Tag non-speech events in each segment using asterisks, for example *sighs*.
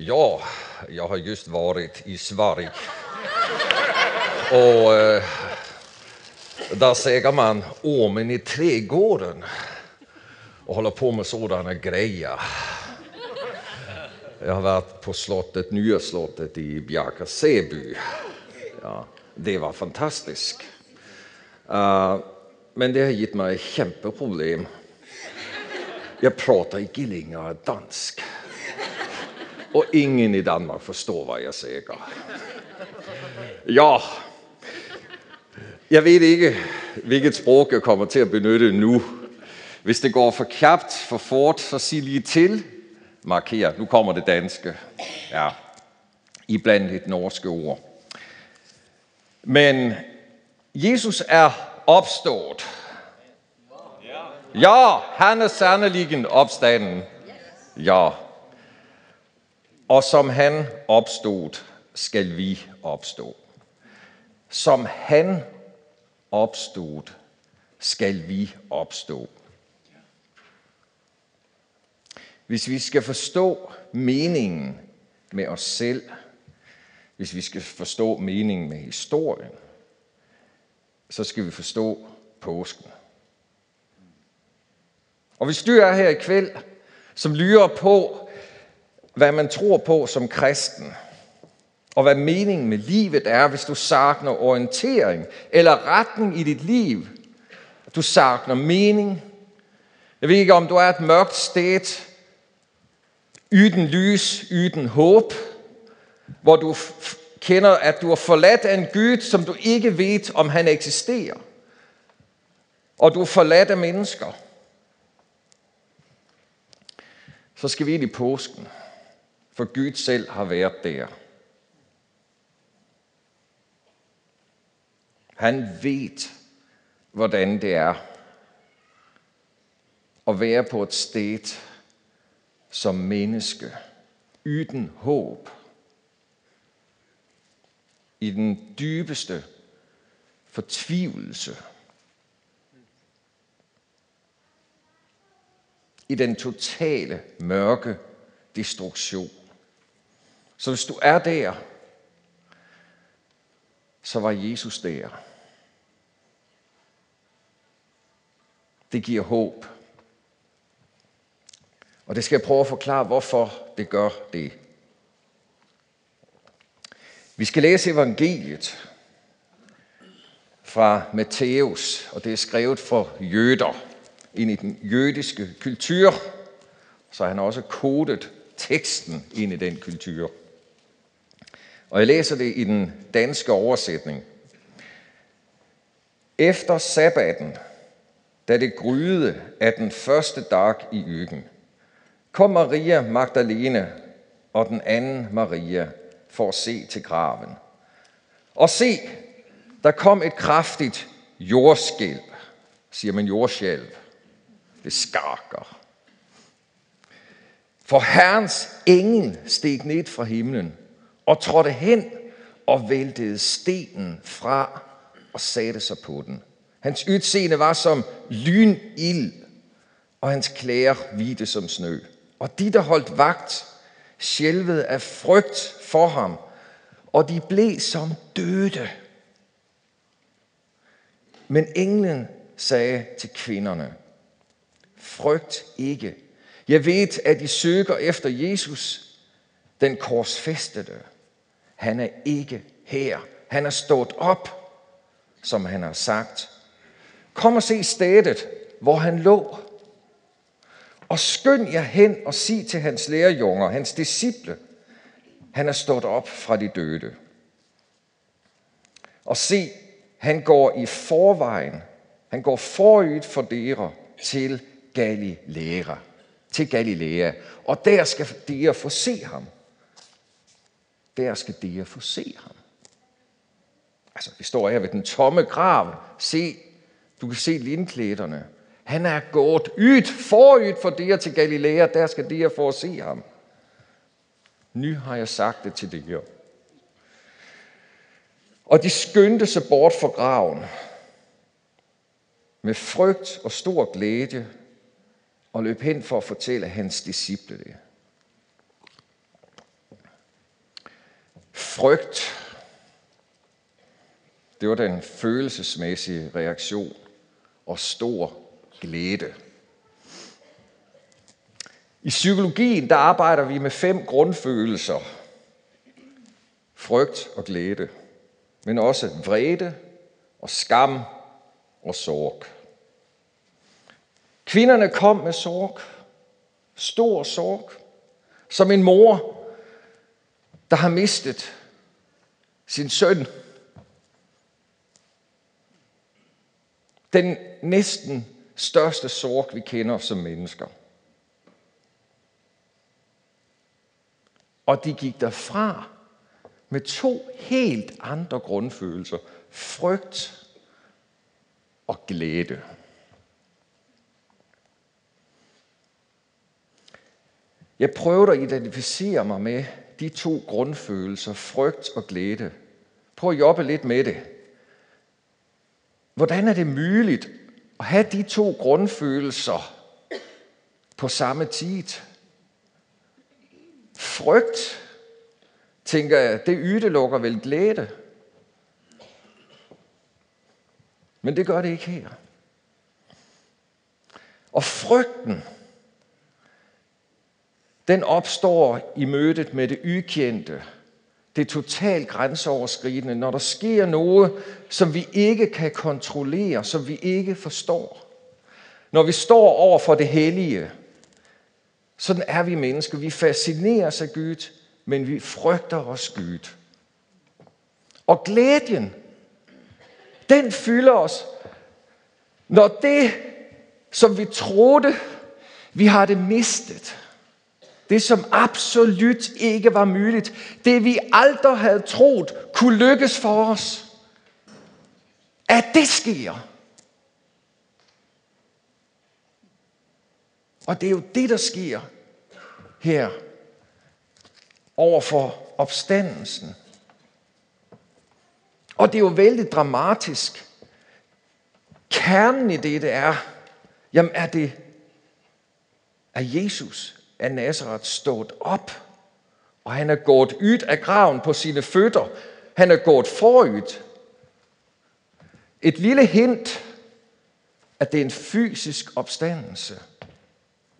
Ja, jag har just varit i Sverige. Och eh, där säger man ormen i trädgården och håller på med sådana grejer. Jag har varit på slottet, nya slottet i Bjärka-Säby. Ja, det var fantastiskt. Uh, men det har gett mig kæmpeproblem. Jag pratar inte längre dansk. Og ingen i Danmark forstår, hvad jeg siger. Ja, jeg ved ikke, hvilket sprog jeg kommer til at benytte nu. Hvis det går for kjapt, for fort, så sig lige til. Marker. Nu kommer det danske. Ja, iblandt et norske ord. Men Jesus er opstået. Ja, han er sandeligen opstanden. Ja. Og som han opstod, skal vi opstå. Som han opstod, skal vi opstå. Hvis vi skal forstå meningen med os selv, hvis vi skal forstå meningen med historien, så skal vi forstå påsken. Og hvis du er her i kveld, som lyrer på, hvad man tror på som kristen, og hvad meningen med livet er, hvis du savner orientering eller retning i dit liv, du savner mening. Jeg ved ikke, om du er et mørkt sted, uden lys, uden håb, hvor du kender, at du er forladt af en Gud, som du ikke ved, om han eksisterer. Og du er forladt af mennesker. Så skal vi ind i påsken, for Gud selv har været der. Han ved, hvordan det er at være på et sted som menneske, uden håb, i den dybeste fortvivlelse, i den totale mørke destruktion. Så hvis du er der, så var Jesus der. Det giver håb. Og det skal jeg prøve at forklare, hvorfor det gør det. Vi skal læse evangeliet fra Matthæus, og det er skrevet for jøder ind i den jødiske kultur, så han har også kodet teksten ind i den kultur. Og jeg læser det i den danske oversætning. Efter sabbaten, da det gryede af den første dag i ugen, kom Maria Magdalene og den anden Maria for at se til graven. Og se, der kom et kraftigt jordskælv, siger man jordskælv. Det skarker. For Herrens engel steg ned fra himlen og trådte hen og væltede stenen fra og satte sig på den. Hans udseende var som lynild, og hans klæder hvide som snø. Og de, der holdt vagt, skælvede af frygt for ham, og de blev som døde. Men englen sagde til kvinderne, frygt ikke. Jeg ved, at I søger efter Jesus, den korsfæstede. Han er ikke her. Han er stået op, som han har sagt. Kom og se stedet, hvor han lå. Og skynd jer hen og sig til hans lærerjunger, hans disciple, han er stået op fra de døde. Og se, han går i forvejen, han går forud for dere til Galilea. Til Galilea. Og der skal dere få se ham. Der skal dere få se ham. Altså, vi står her ved den tomme grav. Se, du kan se lindklæderne. Han er gået ydt, forydt for der til Galilea. Der skal dere få se ham. Nu har jeg sagt det til dig. Og de skyndte sig bort fra graven med frygt og stor glæde og løb hen for at fortælle hans disciple det. Frygt. Det var den følelsesmæssige reaktion. Og stor glæde. I psykologien der arbejder vi med fem grundfølelser. Frygt og glæde. Men også vrede og skam og sorg. Kvinderne kom med sorg. Stor sorg. Som en mor, der har mistet sin søn. Den næsten største sorg, vi kender som mennesker. Og de gik derfra med to helt andre grundfølelser. Frygt og glæde. Jeg prøvede at identificere mig med de to grundfølelser, frygt og glæde. Prøv at jobbe lidt med det. Hvordan er det muligt at have de to grundfølelser på samme tid? Frygt, tænker jeg, det ydelukker vel glæde. Men det gør det ikke her. Og frygten, den opstår i mødet med det ukendte, det totalt grænseoverskridende, når der sker noget, som vi ikke kan kontrollere, som vi ikke forstår. Når vi står over for det hellige, sådan er vi mennesker. Vi fascineres af Gud, men vi frygter os Gud. Og glæden, den fylder os, når det, som vi troede, vi har det mistet, det, som absolut ikke var muligt. Det, vi aldrig havde troet kunne lykkes for os. At det sker. Og det er jo det, der sker her over for opstandelsen. Og det er jo vældig dramatisk. Kernen i det, det er, jamen er det, er Jesus af Nazareth stået op, og han er gået ud af graven på sine fødder. Han er gået forud. Et lille hint, at det er en fysisk opstandelse.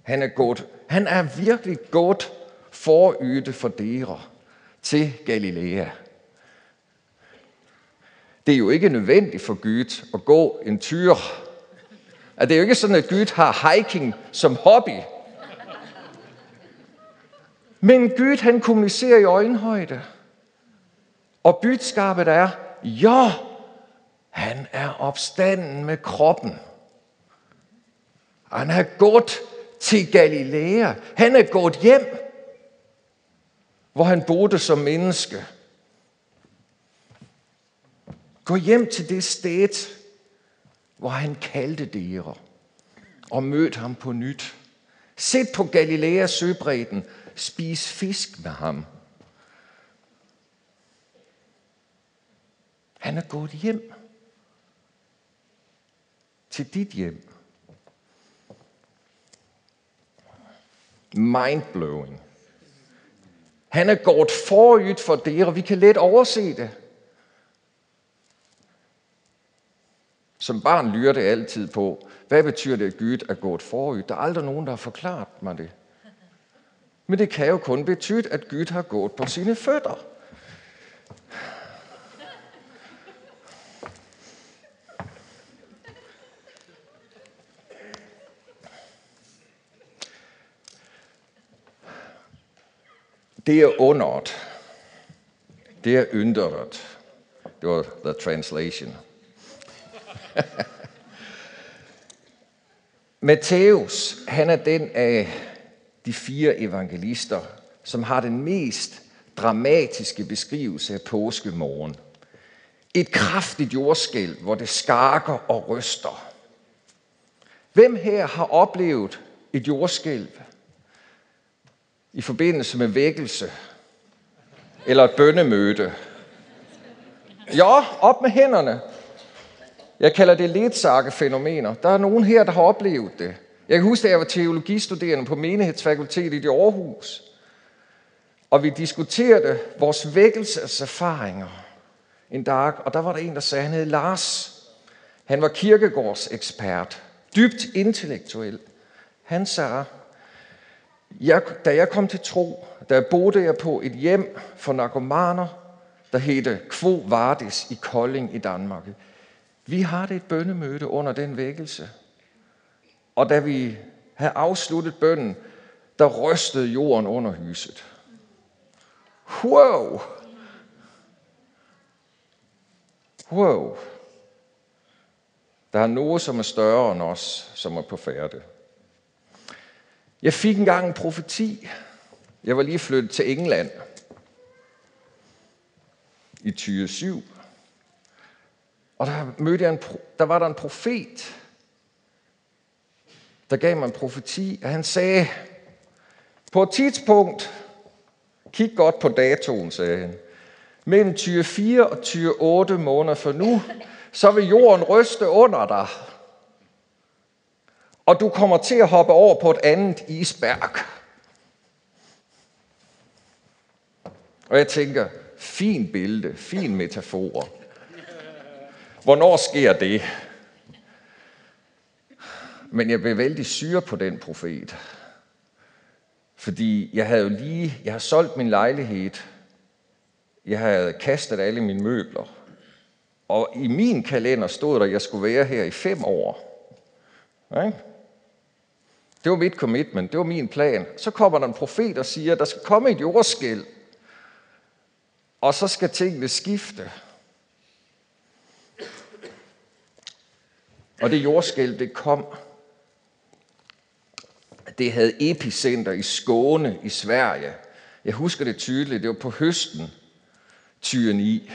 Han er, gået, han er virkelig gået forud for dere til Galilea. Det er jo ikke nødvendigt for Gud at gå en tyr. At altså, det er jo ikke sådan, at Gud har hiking som hobby. Men Gud han kommunicerer i øjenhøjde. Og budskabet er, ja, han er opstanden med kroppen. Han er gået til Galilea. Han er gået hjem, hvor han boede som menneske. Gå hjem til det sted, hvor han kaldte dere og mødte ham på nyt. Sæt på Galileas søbredden Spis fisk med ham. Han er gået hjem. Til dit hjem. Mindblowing. Han er gået forud for det, og vi kan let overse det. Som barn lyrer det altid på, hvad betyder det, at Gud er gået forud? Der er aldrig nogen, der har forklaret mig det. Men det kan jo kun betyde, at Gud har gået på sine fødder. Det er underet. Det er ynderet. Det var the translation. *laughs* Matthæus, han er den af de fire evangelister, som har den mest dramatiske beskrivelse af påskemorgen. Et kraftigt jordskælv, hvor det skarker og ryster. Hvem her har oplevet et jordskælv i forbindelse med vækkelse eller et bønnemøde? Ja, op med hænderne. Jeg kalder det ledsagefænomener. Der er nogen her, der har oplevet det. Jeg kan huske, at jeg var teologistuderende på menighedsfakultetet i Aarhus. Og vi diskuterede vores vækkelseserfaringer en dag, og der var der en, der sagde, han hed Lars. Han var kirkegårdsekspert, dybt intellektuel. Han sagde, jeg, da jeg kom til tro, der boede jeg på et hjem for narkomaner, der hedte Kvo Vardis i Kolding i Danmark. Vi har det et bønnemøde under den vækkelse. Og da vi havde afsluttet bønnen, der rystede jorden under huset. Wow! Wow! Der er noget, som er større end os, som er på færde. Jeg fik engang en profeti. Jeg var lige flyttet til England i 2007. Og der, mødte jeg en, der var der en profet, der gav mig en profeti, og han sagde, på et tidspunkt, kig godt på datoen, sagde han, mellem 24 og 28 måneder for nu, så vil jorden ryste under dig. Og du kommer til at hoppe over på et andet isberg. Og jeg tænker, fin billede, fin metafor. Hvornår sker det? Men jeg blev vældig syre på den profet. Fordi jeg havde jo lige, jeg har solgt min lejlighed. Jeg havde kastet alle mine møbler. Og i min kalender stod der, at jeg skulle være her i fem år. Ikke? Det var mit commitment, det var min plan. Så kommer der en profet og siger, at der skal komme et jordskæld. Og så skal tingene skifte. Og det jordskæld, det kom. Det havde epicenter i Skåne i Sverige. Jeg husker det tydeligt, det var på høsten 2009.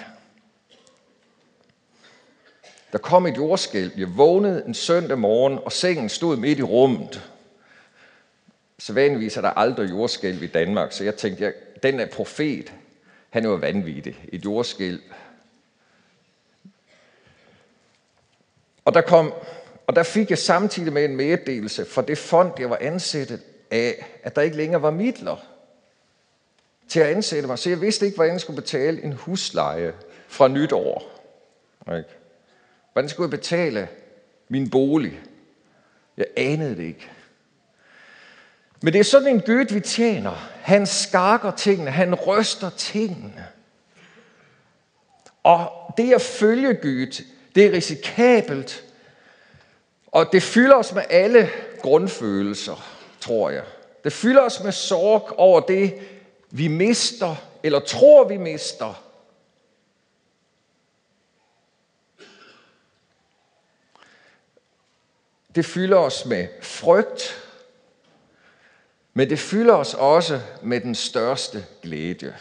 Der kom et jordskælv. Jeg vågnede en søndag morgen, og sengen stod midt i rummet. Så vanligvis er der aldrig jordskælv i Danmark, så jeg tænkte, jeg, den er profet, han var vanvittig. Et jordskælv. Og der, kom, og der fik jeg samtidig med en meddelelse fra det fond, jeg var ansættet af, at der ikke længere var midler til at ansætte mig. Så jeg vidste ikke, hvordan jeg skulle betale en husleje fra nytår. Ikke? Hvordan skulle jeg betale min bolig? Jeg anede det ikke. Men det er sådan en Gud, vi tjener. Han skakker tingene, han ryster tingene. Og det at følge Gud, det er risikabelt, og det fylder os med alle grundfølelser, tror jeg. Det fylder os med sorg over det, vi mister, eller tror, vi mister. Det fylder os med frygt, men det fylder os også med den største glæde.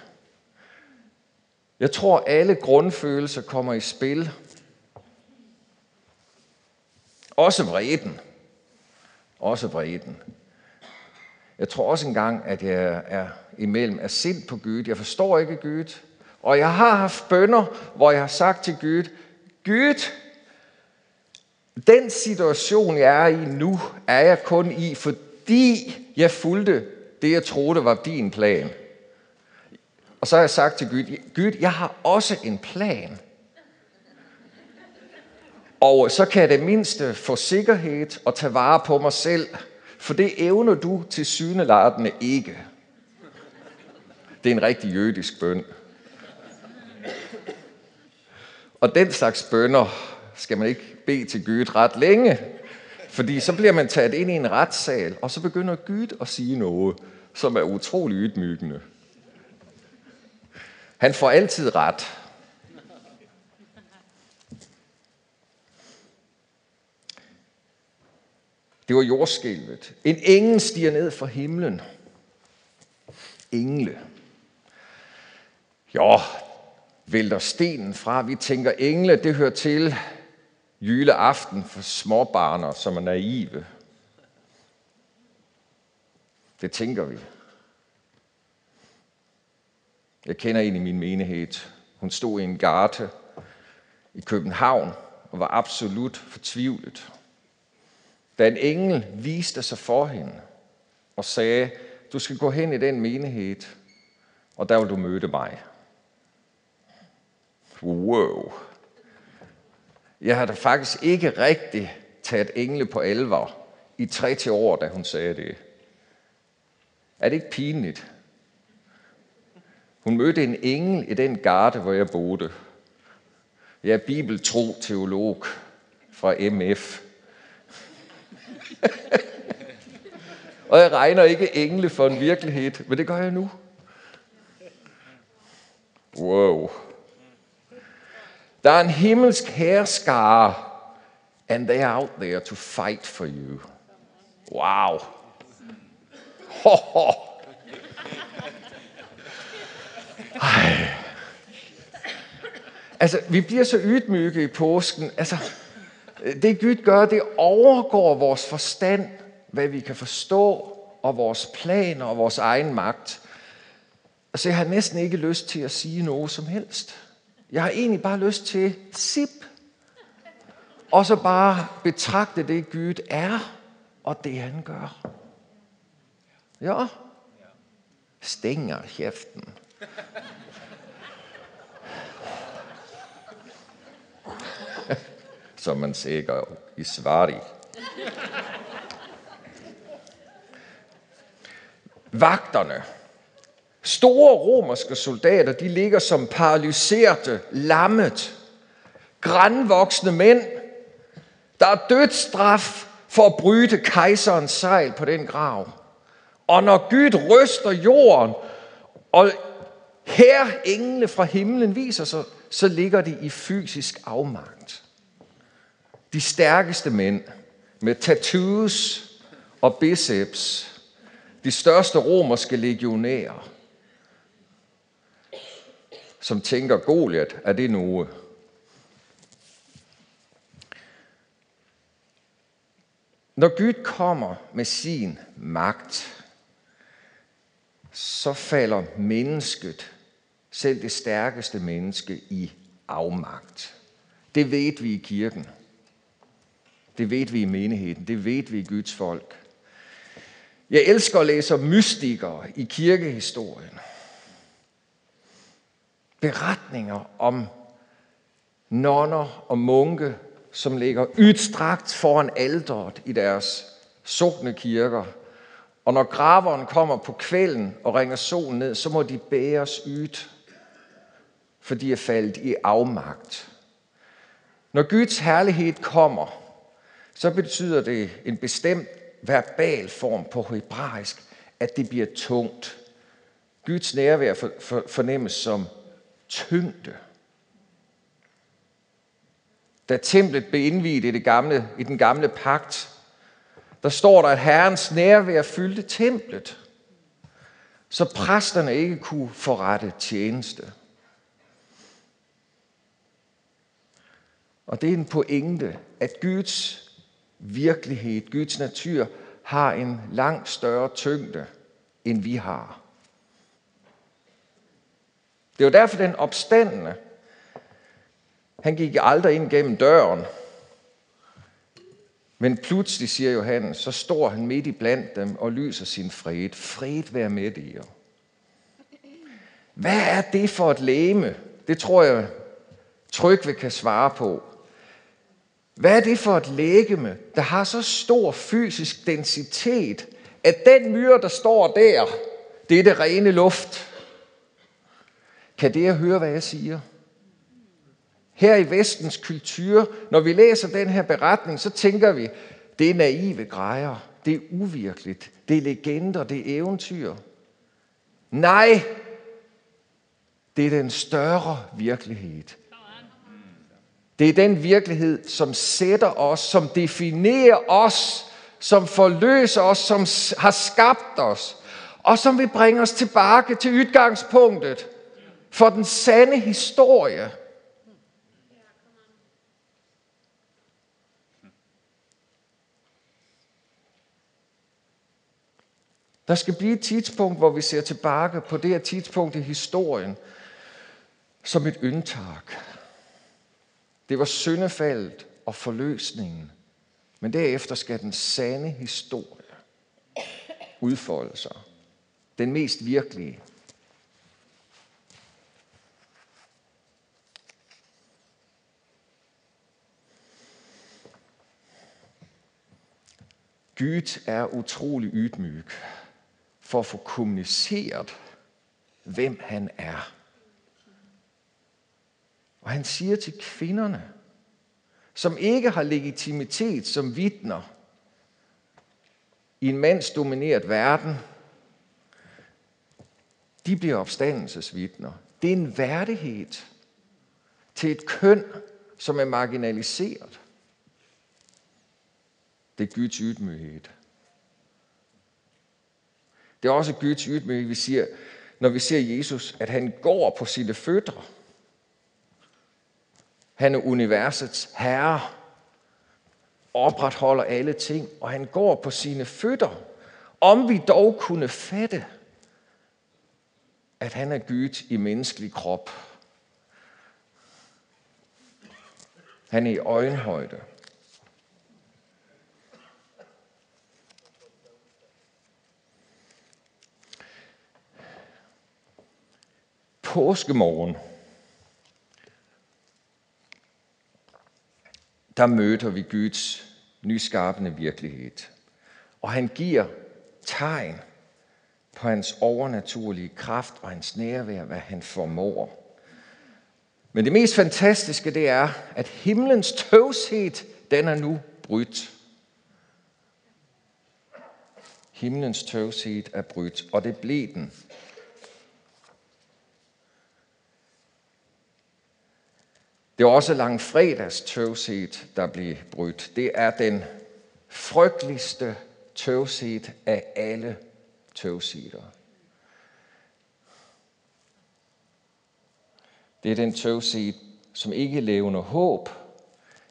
Jeg tror, alle grundfølelser kommer i spil. Også vreden. Også vreden. Jeg tror også engang, at jeg er imellem er sind på Gud. Jeg forstår ikke Gud. Og jeg har haft bønder, hvor jeg har sagt til Gud, Gud, den situation, jeg er i nu, er jeg kun i, fordi jeg fulgte det, jeg troede var din plan. Og så har jeg sagt til Gud, Gud, jeg har også en plan. Og så kan jeg det mindste få sikkerhed og tage vare på mig selv, for det evner du til syneladende ikke. Det er en rigtig jødisk bøn. Og den slags bønder skal man ikke bede til Gud ret længe, fordi så bliver man taget ind i en retssal, og så begynder Gud at sige noget, som er utrolig ydmygende. Han får altid ret. Det var jordskælvet. En engel stiger ned fra himlen. Engle. Jo, vælter stenen fra. Vi tænker, engle, det hører til juleaften for småbarner, som er naive. Det tænker vi. Jeg kender en i min menighed. Hun stod i en garte i København og var absolut fortvivlet. Da en engel viste sig for hende og sagde, du skal gå hen i den menighed, og der vil du møde mig. Wow. Jeg har da faktisk ikke rigtig taget engle på alvor i 30 år, da hun sagde det. Er det ikke pinligt? Hun mødte en engel i den garde, hvor jeg boede. Jeg er bibeltro teolog fra MF og jeg regner ikke engle for en virkelighed, men det gør jeg nu. Wow. Der er en himmelsk herskare, and they are out there to fight for you. Wow. Ho, ho. Ej. Altså, vi bliver så ydmyge i påsken. Altså, det Gud gør, det overgår vores forstand, hvad vi kan forstå, og vores planer og vores egen magt. Altså, jeg har næsten ikke lyst til at sige noget som helst. Jeg har egentlig bare lyst til sip. Og så bare betragte det, Gud er, og det han gør. Ja. Stænger kæften. Som man siger i Sverige. Vagterne, store romerske soldater, de ligger som paralyserede, lammet, grænvoksne mænd. Der er dødsstraf for at bryde kejserens sejl på den grav. Og når Gud ryster jorden, og her engle fra himlen viser sig, så ligger de i fysisk afmagt. De stærkeste mænd med tattoos og biceps, de største romerske legionærer, som tænker, Goliat, er det noget? Når Gud kommer med sin magt, så falder mennesket, selv det stærkeste menneske, i afmagt. Det ved vi i kirken. Det ved vi i menigheden. Det ved vi i Guds folk. Jeg elsker at læse mystikere i kirkehistorien. Beretninger om nonner og munke, som ligger ydstrakt foran alderet i deres sugne kirker. Og når graveren kommer på kvælden og ringer solen ned, så må de bæres ydt, for de er faldet i afmagt. Når Guds herlighed kommer, så betyder det en bestemt verbal form på hebraisk, at det bliver tungt. Guds nærvær fornemmes som tyngde. Da templet blev indviet i, det gamle, i den gamle pagt, der står der, at Herrens nærvær fyldte templet, så præsterne ikke kunne forrette tjeneste. Og det er en pointe, at Guds virkelighed, Guds natur, har en langt større tyngde, end vi har. Det er derfor, den opstandende, han gik aldrig ind gennem døren. Men pludselig, siger Johannes, så står han midt i blandt dem og lyser sin fred. Fred være med jer. Hvad er det for et læme? Det tror jeg, Trygve kan svare på. Hvad er det for et lægeme, der har så stor fysisk densitet, at den myre, der står der, det er det rene luft? Kan det høre, hvad jeg siger? Her i vestens kultur, når vi læser den her beretning, så tænker vi, det er naive grejer, det er uvirkeligt, det er legender, det er eventyr. Nej, det er den større virkelighed. Det er den virkelighed, som sætter os, som definerer os, som forløser os, som har skabt os, og som vil bringe os tilbage til udgangspunktet for den sande historie. Der skal blive et tidspunkt, hvor vi ser tilbage på det her tidspunkt i historien som et undtag. Det var syndefaldet og forløsningen. Men derefter skal den sande historie udfolde sig. Den mest virkelige. Gud er utrolig ydmyg for at få kommuniceret, hvem han er. Og han siger til kvinderne, som ikke har legitimitet som vidner i en mandsdomineret verden, de bliver opstandelsesvidner. Det er en værdighed til et køn, som er marginaliseret. Det er Guds ydmyghed. Det er også Guds ydmyghed, vi siger, når vi ser Jesus, at han går på sine fødder. Han er universets herre, opretholder alle ting, og han går på sine fødder. Om vi dog kunne fatte, at han er Gud i menneskelig krop. Han er i øjenhøjde. Påskemorgen, der møder vi Guds nyskabende virkelighed. Og han giver tegn på hans overnaturlige kraft og hans nærvær, hvad han formår. Men det mest fantastiske, det er, at himlens tøvshed, den er nu brydt. Himlens tøvshed er brydt, og det blev den. Det er også langfredags tøvsigt, der blev brudt. Det er den frygteligste tøvsigt af alle tøvsider. Det er den tøvsigt, som ikke levner håb.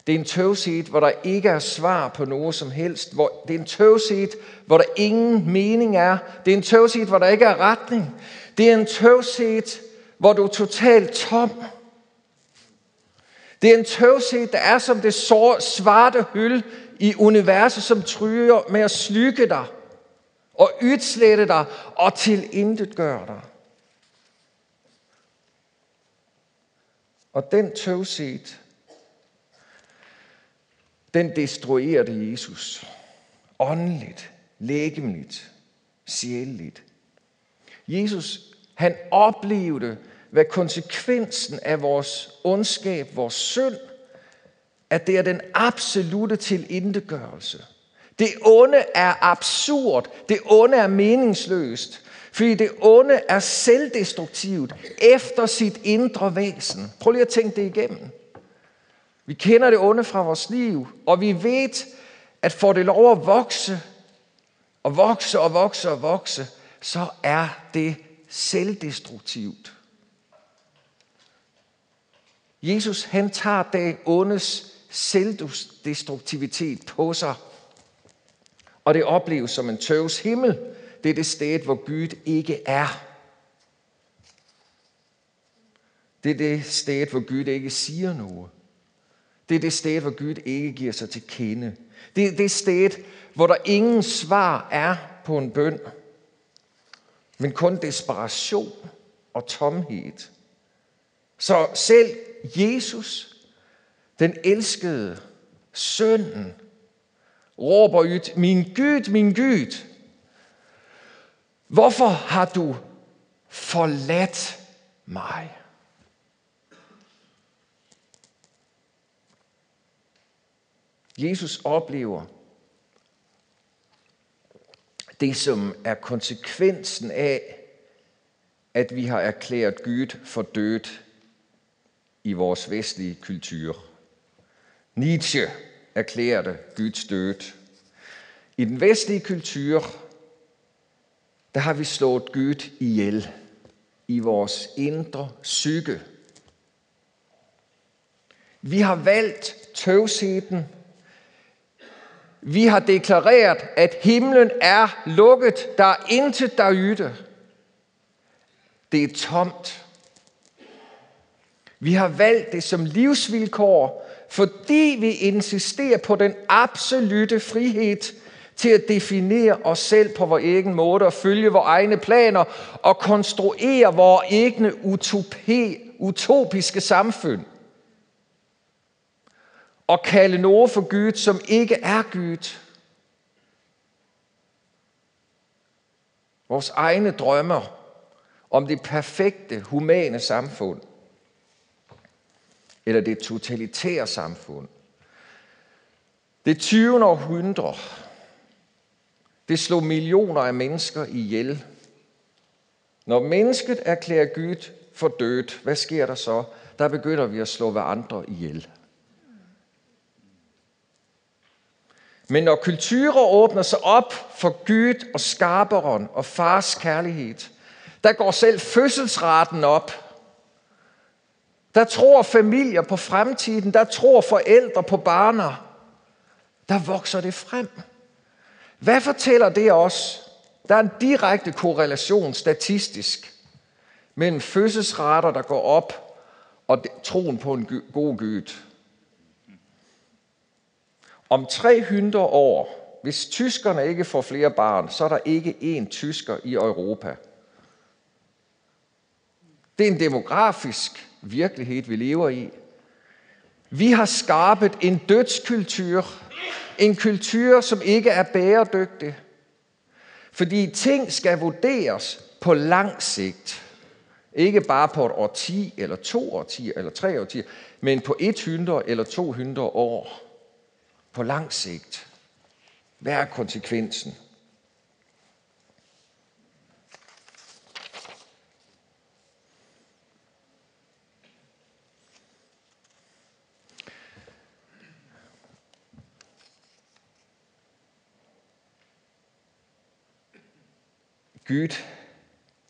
Det er en tøvsigt, hvor der ikke er svar på noget som helst. Hvor, det er en tøvsigt, hvor der ingen mening er. Det er en tøvsigt, hvor der ikke er retning. Det er en tøvsigt, hvor du er totalt tom. Det er en tøvsæt, der er som det svarte hyld i universet, som tryger med at slykke dig og udslette dig og til intet dig. Og den tøvsæt, den destruerede Jesus. Åndeligt, lægemeligt, sjældent. Jesus, han oplevede, hvad konsekvensen af vores ondskab, vores synd, at det er den absolute tilindegørelse. Det onde er absurd. Det onde er meningsløst. Fordi det onde er selvdestruktivt efter sit indre væsen. Prøv lige at tænke det igennem. Vi kender det onde fra vores liv, og vi ved, at får det lov at vokse, og vokse og vokse og vokse, så er det selvdestruktivt. Jesus han tager det ondes selvdestruktivitet på sig og det opleves som en tøvs himmel. Det er det sted, hvor Gud ikke er. Det er det sted, hvor Gud ikke siger noget. Det er det sted, hvor Gud ikke giver sig til kende. Det er det sted, hvor der ingen svar er på en bøn, men kun desperation og tomhed. Så selv Jesus, den elskede, sønnen, råber ud, min Gud, min Gud, hvorfor har du forladt mig? Jesus oplever det, som er konsekvensen af, at vi har erklæret Gud for død vores vestlige kultur. Nietzsche erklærte Guds død. I den vestlige kultur, der har vi slået Gud ihjel i vores indre psyke. Vi har valgt tøvsheden. Vi har deklareret, at himlen er lukket. Der er intet der yde. Det er tomt. Vi har valgt det som livsvilkår, fordi vi insisterer på den absolute frihed til at definere os selv på vores egen måde og følge vores egne planer og konstruere vores egne utopi, utopiske samfund. Og kalde noget for Gud, som ikke er Gud. Vores egne drømmer om det perfekte humane samfund. Eller det totalitære samfund. Det 20. århundrede, det slog millioner af mennesker ihjel. Når mennesket erklærer Gud for dødt, hvad sker der så? Der begynder vi at slå hverandre ihjel. Men når kulturer åbner sig op for Gud og skaberen og fars kærlighed, der går selv fødselsraten op. Der tror familier på fremtiden, der tror forældre på barner. Der vokser det frem. Hvad fortæller det os? Der er en direkte korrelation statistisk mellem fødselsrater, der går op, og troen på en god gyt. Om 300 år, hvis tyskerne ikke får flere barn, så er der ikke én tysker i Europa. Det er en demografisk virkelighed, vi lever i. Vi har skabt en dødskultur. En kultur, som ikke er bæredygtig. Fordi ting skal vurderes på lang sigt. Ikke bare på et årti, eller to årtier, eller tre årtier, men på 100 eller 200 år. På lang sigt. Hvad er konsekvensen? Gud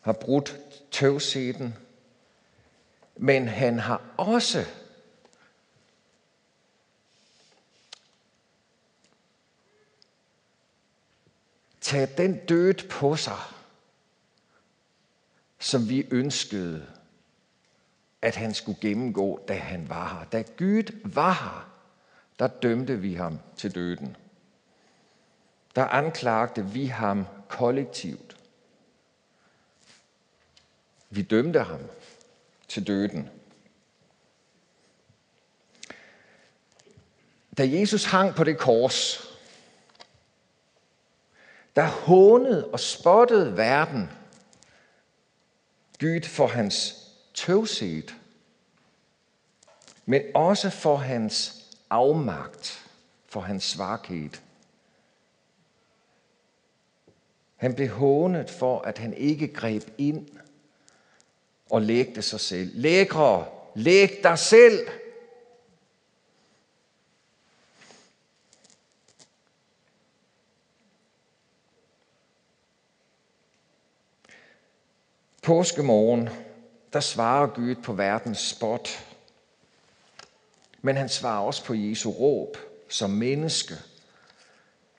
har brudt tøvseten, men han har også taget den død på sig, som vi ønskede, at han skulle gennemgå, da han var her. Da Gud var her, der dømte vi ham til døden. Der anklagte vi ham kollektivt. Vi dømte ham til døden. Da Jesus hang på det kors, der hånede og spottede verden Gud for hans tøvset, men også for hans afmagt, for hans svaghed. Han blev hånet for, at han ikke greb ind og lægte sig selv. Lækre, læg dig selv. Påskemorgen, der svarer Gud på verdens spot. Men han svarer også på Jesu råb som menneske.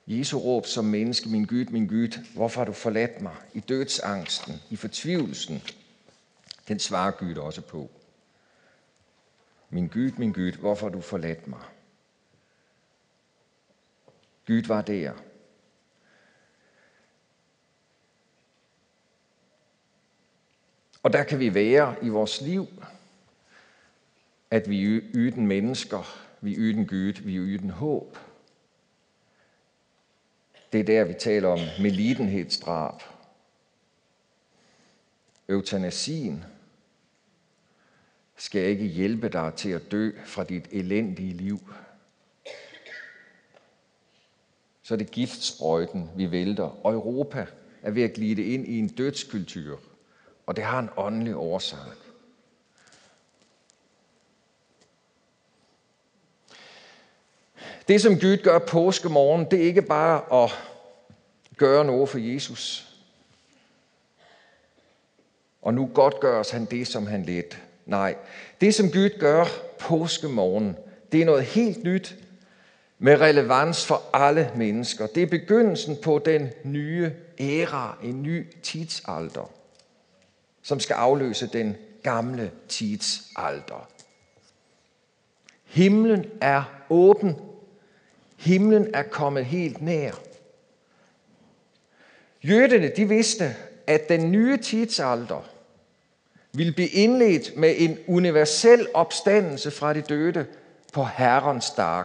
Jesu råb som menneske, min Gud, min Gud, hvorfor har du forladt mig? I dødsangsten, i fortvivlelsen, den svarer Gud også på. Min Gud, min Gud, hvorfor har du forladt mig? Gud var der. Og der kan vi være i vores liv, at vi yden mennesker, vi yden Gud, vi yden håb. Det er der, vi taler om melidenhedsdrab, eutanasien, skal jeg ikke hjælpe dig til at dø fra dit elendige liv. Så er det giftsprøjten, vi vælter. Og Europa er ved at glide ind i en dødskultur, og det har en åndelig årsag. Det, som Gud gør påskemorgen, det er ikke bare at gøre noget for Jesus. Og nu godtgøres han det, som han lidt Nej, det som Gud gør påskemorgen, det er noget helt nyt med relevans for alle mennesker. Det er begyndelsen på den nye æra, en ny tidsalder, som skal afløse den gamle tidsalder. Himlen er åben. Himlen er kommet helt nær. Jøderne, de vidste, at den nye tidsalder, ville blive indledt med en universel opstandelse fra de døde på Herrens dag.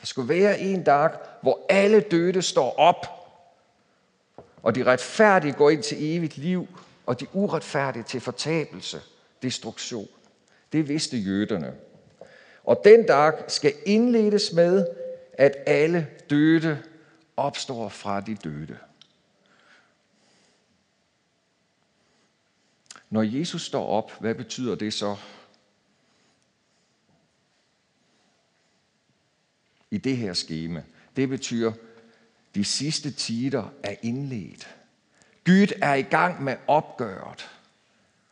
Der skulle være en dag, hvor alle døde står op, og de retfærdige går ind til evigt liv, og de uretfærdige til fortabelse, destruktion. Det vidste jøderne. Og den dag skal indledes med, at alle døde opstår fra de døde. Når Jesus står op, hvad betyder det så? I det her skema. Det betyder, de sidste tider er indledt. Gud er i gang med opgøret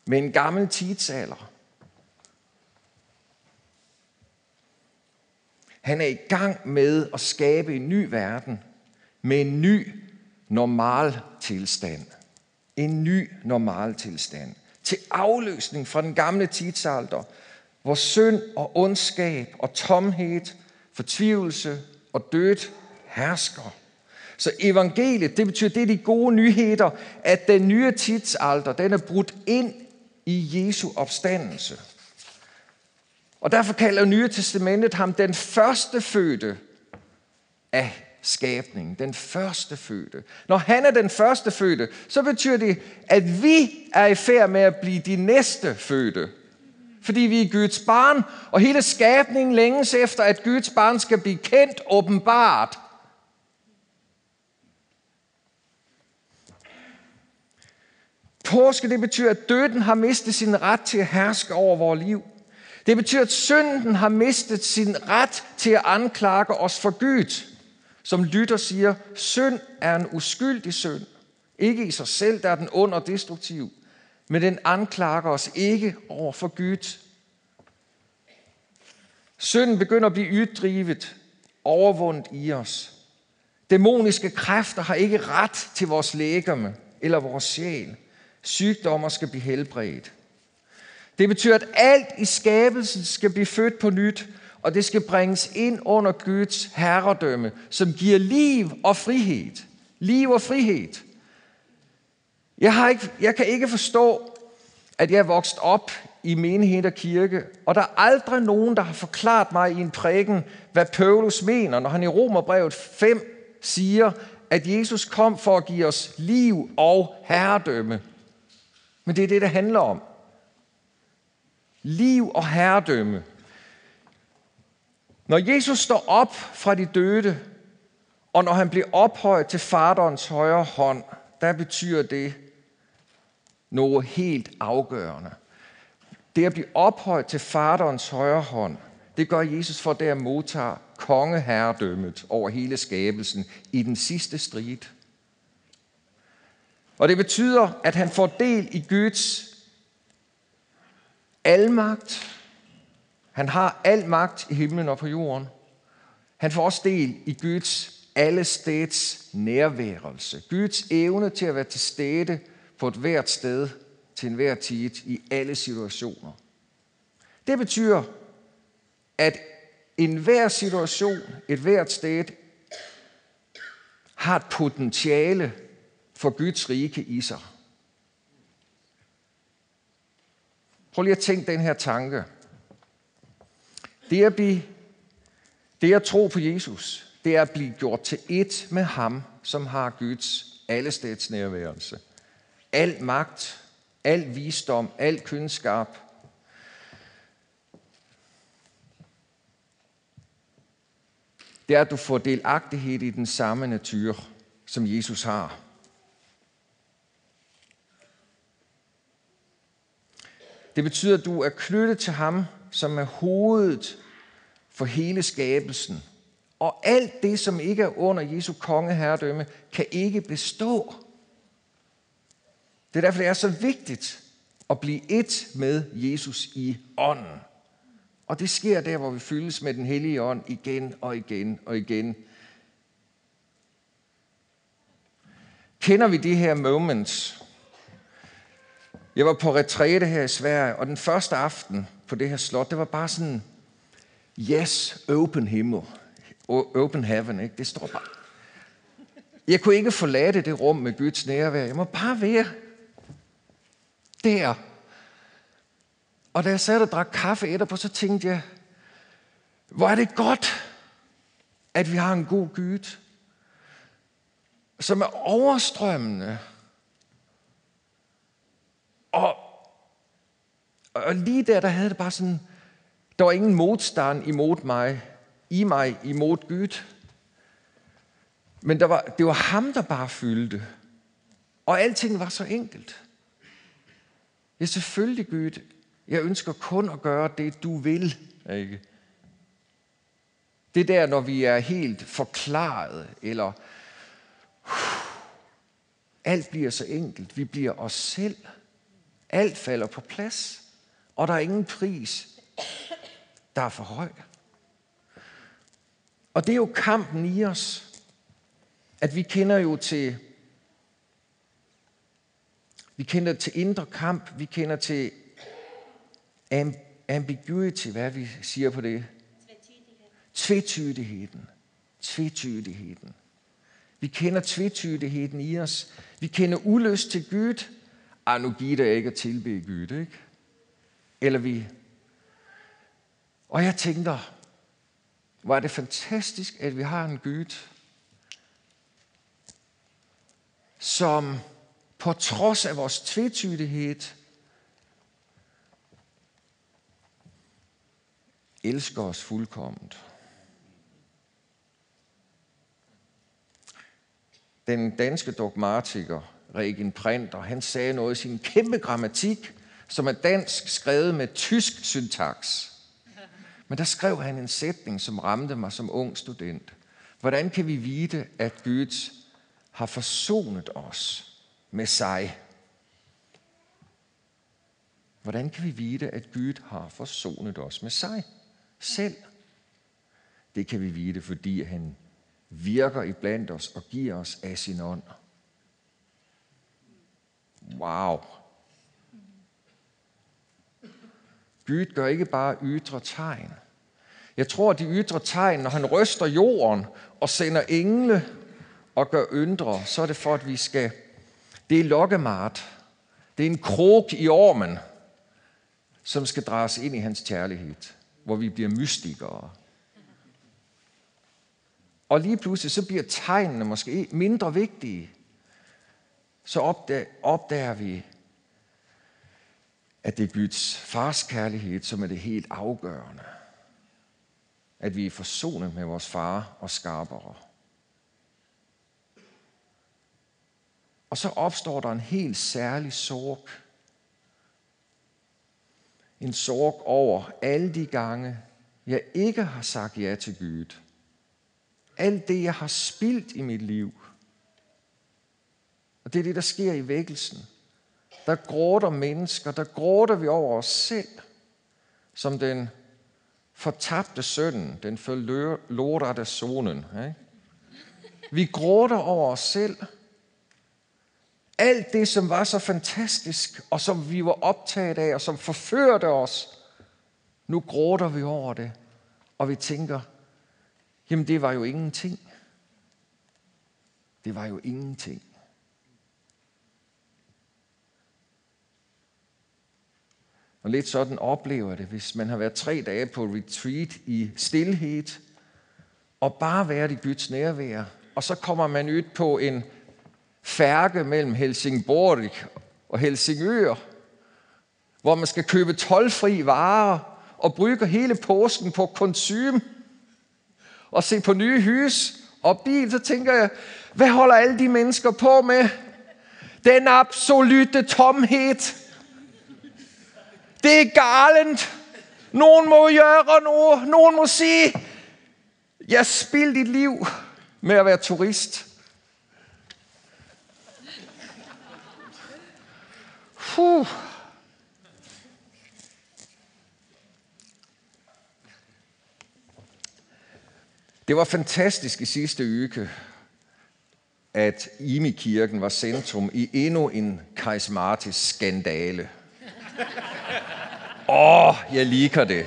med en gammel tidsalder. Han er i gang med at skabe en ny verden med en ny normal tilstand. En ny normal tilstand. Til afløsning fra den gamle tidsalder, hvor synd og ondskab og tomhed, fortvivlelse og død hersker. Så evangeliet, det betyder, det er de gode nyheder, at den nye tidsalder, den er brudt ind i Jesu opstandelse. Og derfor kalder Nye Testamentet ham den første fødte af skabningen. Den første fødte. Når han er den første fødte, så betyder det, at vi er i færd med at blive de næste fødte. Fordi vi er Guds barn, og hele skabningen længes efter, at Guds barn skal blive kendt, åbenbart Påske, det betyder, at døden har mistet sin ret til at herske over vores liv. Det betyder, at synden har mistet sin ret til at anklage os for Gud. Som lytter siger, synd er en uskyldig synd. Ikke i sig selv, der er den ond og destruktiv. Men den anklager os ikke over for Gud. Synden begynder at blive yddrivet, overvundet i os. Dæmoniske kræfter har ikke ret til vores lægeme eller vores sjæl. Sygdommer skal blive helbredt. Det betyder, at alt i skabelsen skal blive født på nyt, og det skal bringes ind under Guds herredømme, som giver liv og frihed. Liv og frihed. Jeg, har ikke, jeg kan ikke forstå, at jeg er vokset op i menighed og kirke, og der er aldrig nogen, der har forklaret mig i en prædiken, hvad Paulus mener, når han i Romerbrevet 5 siger, at Jesus kom for at give os liv og herredømme. Men det er det, det handler om. Liv og herredømme. Når Jesus står op fra de døde, og når han bliver ophøjet til faderens højre hånd, der betyder det noget helt afgørende. Det at blive ophøjet til faderens højre hånd, det gør Jesus for der modtage kongeherredømmet over hele skabelsen i den sidste strid. Og det betyder, at han får del i Guds almagt. Han har al magt i himlen og på jorden. Han får også del i Guds allesteds nærværelse. Guds evne til at være til stede på et hvert sted til enhver tid i alle situationer. Det betyder, at enhver situation, et hvert sted, har et potentiale for Guds rike i sig. Prøv lige at tænke den her tanke. Det at, blive, det at tro på Jesus, det er at blive gjort til et med ham, som har Guds allesteds nærværelse. Al magt, al visdom, al kundskab. Det er, at du får delagtighed i den samme natur, som Jesus har. Det betyder, at du er knyttet til ham, som er hovedet for hele skabelsen. Og alt det, som ikke er under Jesu kongeherredømme, kan ikke bestå. Det er derfor, det er så vigtigt at blive et med Jesus i ånden. Og det sker der, hvor vi fyldes med den hellige ånd igen og igen og igen. Kender vi de her moments, jeg var på retræte her i Sverige, og den første aften på det her slot, det var bare sådan, yes, open himmel, open heaven, ikke? det står bare. Jeg kunne ikke forlade det rum med Guds nærvær. Jeg må bare være der. Og da jeg sad og drak kaffe etterpå, så tænkte jeg, hvor er det godt, at vi har en god Gud. som er overstrømmende. Og, og lige der, der havde det bare sådan, der var ingen modstand imod mig, i mig, imod Gud. Men der var, det var ham, der bare fyldte. Og alting var så enkelt. Ja, selvfølgelig Gud. Jeg ønsker kun at gøre det, du vil. Ikke? Det der, når vi er helt forklaret, eller *sighs* alt bliver så enkelt. Vi bliver os selv. Alt falder på plads. Og der er ingen pris, der er for høj. Og det er jo kampen i os, at vi kender jo til vi kender til indre kamp, vi kender til ambiguity, hvad vi siger på det? Tvetydigheden. Tvetydigheden. Vi kender tvetydigheden i os. Vi kender ulyst til Gud. Ej, nu giver det ikke at tilbe Gud, ikke? Eller vi... Og jeg tænker, hvor er det fantastisk, at vi har en Gud, som på trods af vores tvetydighed, elsker os fuldkomment. Den danske dogmatiker Regen Printer, han sagde noget i sin kæmpe grammatik, som er dansk skrevet med tysk syntaks. Men der skrev han en sætning, som ramte mig som ung student. Hvordan kan vi vide, at Gud har forsonet os med sig. Hvordan kan vi vide, at Gud har forsonet os med sig selv? Det kan vi vide, fordi han virker i blandt os og giver os af sin ånd. Wow. Gud gør ikke bare ydre tegn. Jeg tror, de ydre tegn, når han ryster jorden og sender engle og gør yndre, så er det for, at vi skal det er lokkemart. Det er en krog i ormen, som skal drages ind i hans kærlighed, hvor vi bliver mystikere. Og lige pludselig så bliver tegnene måske mindre vigtige. Så opdager, opdager vi, at det er Guds fars kærlighed, som er det helt afgørende. At vi er forsonet med vores far og skarpere. Og så opstår der en helt særlig sorg. En sorg over alle de gange, jeg ikke har sagt ja til Gud. Alt det, jeg har spildt i mit liv. Og det er det, der sker i vækkelsen. Der gråter mennesker, der gråter vi over os selv, som den fortabte sønnen, den forlorte sonen. Ikke? Vi gråter over os selv, alt det, som var så fantastisk, og som vi var optaget af, og som forførte os, nu gråter vi over det, og vi tænker, jamen det var jo ingenting. Det var jo ingenting. Og lidt sådan oplever det, hvis man har været tre dage på retreat i stillhed, og bare været i Guds nærvær, og så kommer man ud på en færge mellem Helsingborg og Helsingør, hvor man skal købe tolvfri varer og bruge hele påsken på konsum og se på nye hus og bil, så tænker jeg, hvad holder alle de mennesker på med? Den absolute tomhed. Det er galent. Nogen må gøre noget. Nogen må sige, jeg spild dit liv med at være turist. Puh. Det var fantastisk i sidste uge, at Imi-kirken var centrum i endnu en karismatisk skandale. Åh, oh, jeg liker det.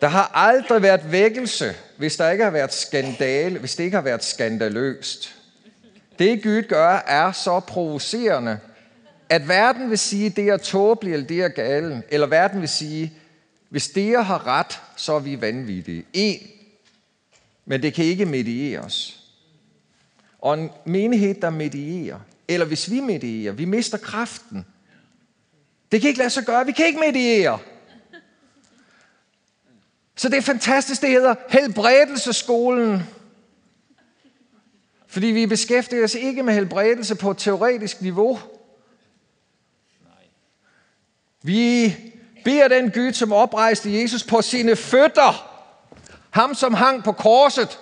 Der har aldrig været vækkelse, hvis der ikke har været skandale, hvis det ikke har været skandaløst. Det Gud gør, er så provokerende, at verden vil sige, det er tåbeligt, eller det er gale. Eller verden vil sige, hvis det har ret, så er vi vanvittige. En, men det kan ikke medieres. og en menighed, der medierer, eller hvis vi medierer, vi mister kraften. Det kan ikke lade sig gøre, vi kan ikke mediere. Så det er fantastisk, det hedder helbredelseskolen. Fordi vi beskæftiger os ikke med helbredelse på et teoretisk niveau. Vi beder den Gud, som oprejste Jesus på sine fødder. Ham, som hang på korset.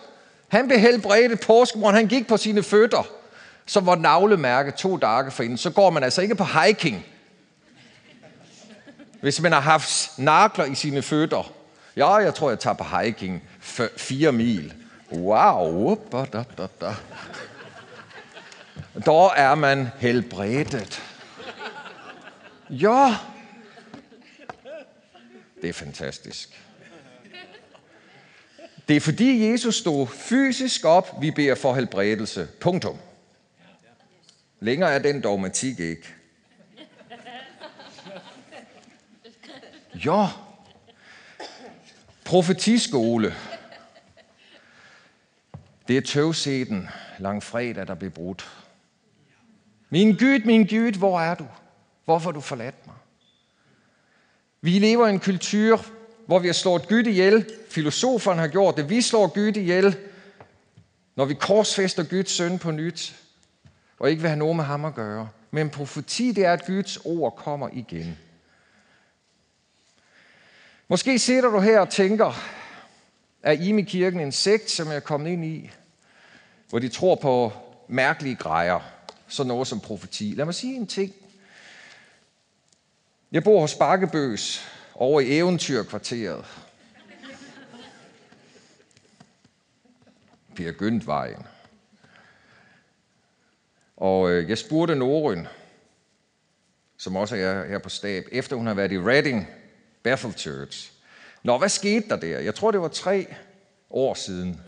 Han blev helbredt påskemorgen. Han gik på sine fødder, som var navlemærke to dage forinden. Så går man altså ikke på hiking. Hvis man har haft nakler i sine fødder. Ja, jeg tror, jeg tager på hiking fire mil. Wow. Da, da, da. Der er man helbredet. Ja. Det er fantastisk. Det er fordi Jesus stod fysisk op, vi beder for helbredelse. Punktum. Længere er den dogmatik ikke. Ja. Profetiskole. Det er tøvseten langfredag, der blev brudt. Min Gud, min Gud, hvor er du? Hvorfor har du forladt mig? Vi lever i en kultur, hvor vi har slået Gud ihjel. Filosoferne har gjort det. Vi slår Gud ihjel, når vi korsfester Guds søn på nyt, og ikke vil have noget med ham at gøre. Men profeti, det er, at Guds ord kommer igen. Måske sidder du her og tænker, er Imi-kirken en sekt, som jeg er kommet ind i, hvor de tror på mærkelige grejer, sådan noget som profeti. Lad mig sige en ting. Jeg bor hos Bakkebøs over i Eventyrkvarteret. Per Gyntvejen. Og øh, jeg spurgte Norøn, som også er her på stab, efter hun har været i Reading Bethel Church. Nå, hvad skete der der? Jeg tror, det var tre år siden.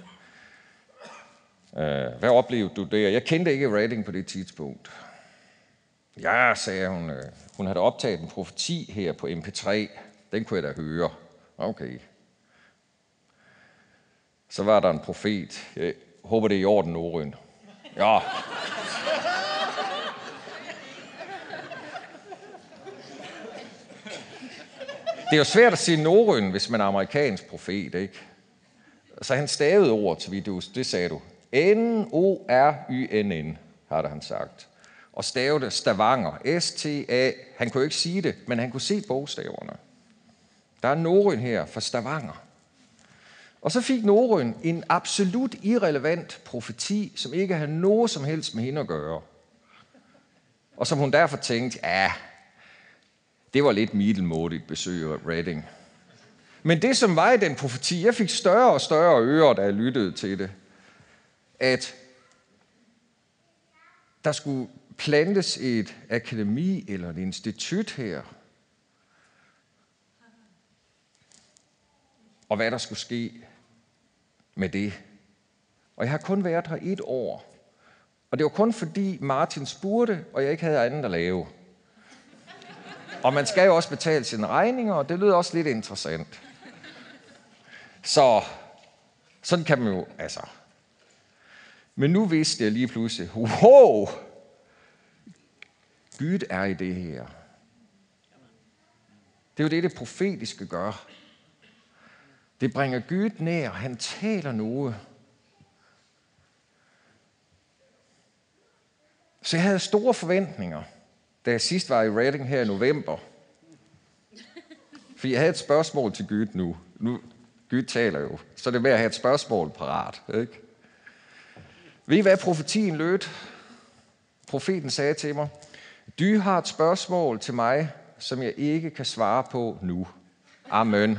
Øh, hvad oplevede du der? Jeg kendte ikke Reading på det tidspunkt. Ja, sagde hun. Øh, hun havde optaget en profeti her på MP3. Den kunne jeg da høre. Okay. Så var der en profet. Jeg håber, det er i orden, Norøn. Ja. Det er jo svært at sige Norøn, hvis man er amerikansk profet, ikke? Så han stavede ordet, vidus, det sagde du. N-O-R-Y-N-N, har han sagt. Og stavede Stavanger, S-T-A. Han kunne ikke sige det, men han kunne se bogstaverne. Der er Norøn her for Stavanger. Og så fik Norøn en absolut irrelevant profeti, som ikke havde noget som helst med hende at gøre. Og som hun derfor tænkte, ja, det var lidt middelmådigt besøg af Reading. Men det, som var i den profeti, jeg fik større og større ører, da jeg lyttede til det, at der skulle plantes et akademi eller et institut her. Og hvad der skulle ske med det. Og jeg har kun været her et år. Og det var kun fordi Martin spurgte, og jeg ikke havde andet at lave. Og man skal jo også betale sine regninger, og det lyder også lidt interessant. Så sådan kan man jo, altså. Men nu vidste jeg lige pludselig, wow, Gud er i det her. Det er jo det, det profetiske gør. Det bringer Gud nær. Han taler noget. Så jeg havde store forventninger, da jeg sidst var i Reading her i november. For jeg havde et spørgsmål til Gud nu. nu Gud taler jo, så det er med at have et spørgsmål parat. Ikke? Ved I, hvad profetien lød? Profeten sagde til mig, du har et spørgsmål til mig, som jeg ikke kan svare på nu. Amen. *laughs*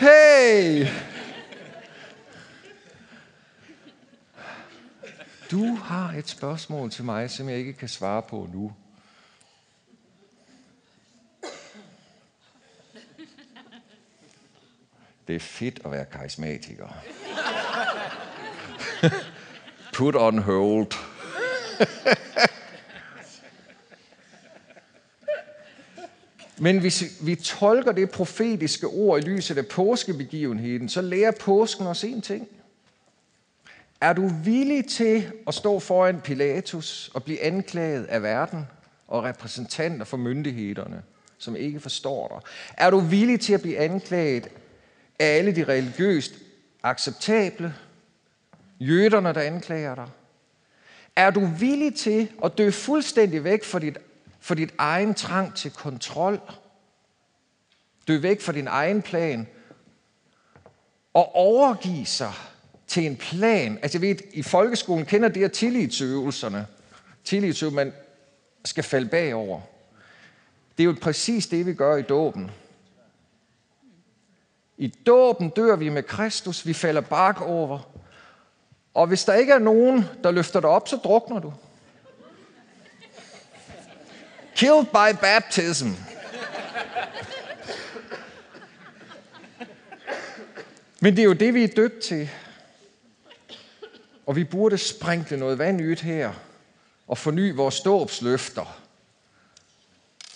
hey! Du har et spørgsmål til mig, som jeg ikke kan svare på nu. Det er fedt at være karismatiker. Put on hold. Men hvis vi tolker det profetiske ord i lyset af påskebegivenheden, så lærer påsken os en ting. Er du villig til at stå foran Pilatus og blive anklaget af verden og repræsentanter for myndighederne, som ikke forstår dig? Er du villig til at blive anklaget af alle de religiøst acceptable, jøderne, der anklager dig? Er du villig til at dø fuldstændig væk for dit, for dit egen trang til kontrol? Dø væk for din egen plan og overgive sig til en plan. Altså jeg ved, i folkeskolen kender det her tillidsøvelserne. Tillidsøvelser, man skal falde bagover. Det er jo præcis det, vi gør i dåben. I dåben dør vi med Kristus, vi falder bak over. Og hvis der ikke er nogen, der løfter dig op, så drukner du. Killed by baptism. Men det er jo det, vi er døbt til. Og vi burde sprinkle noget vand ud her og forny vores dåbsløfter.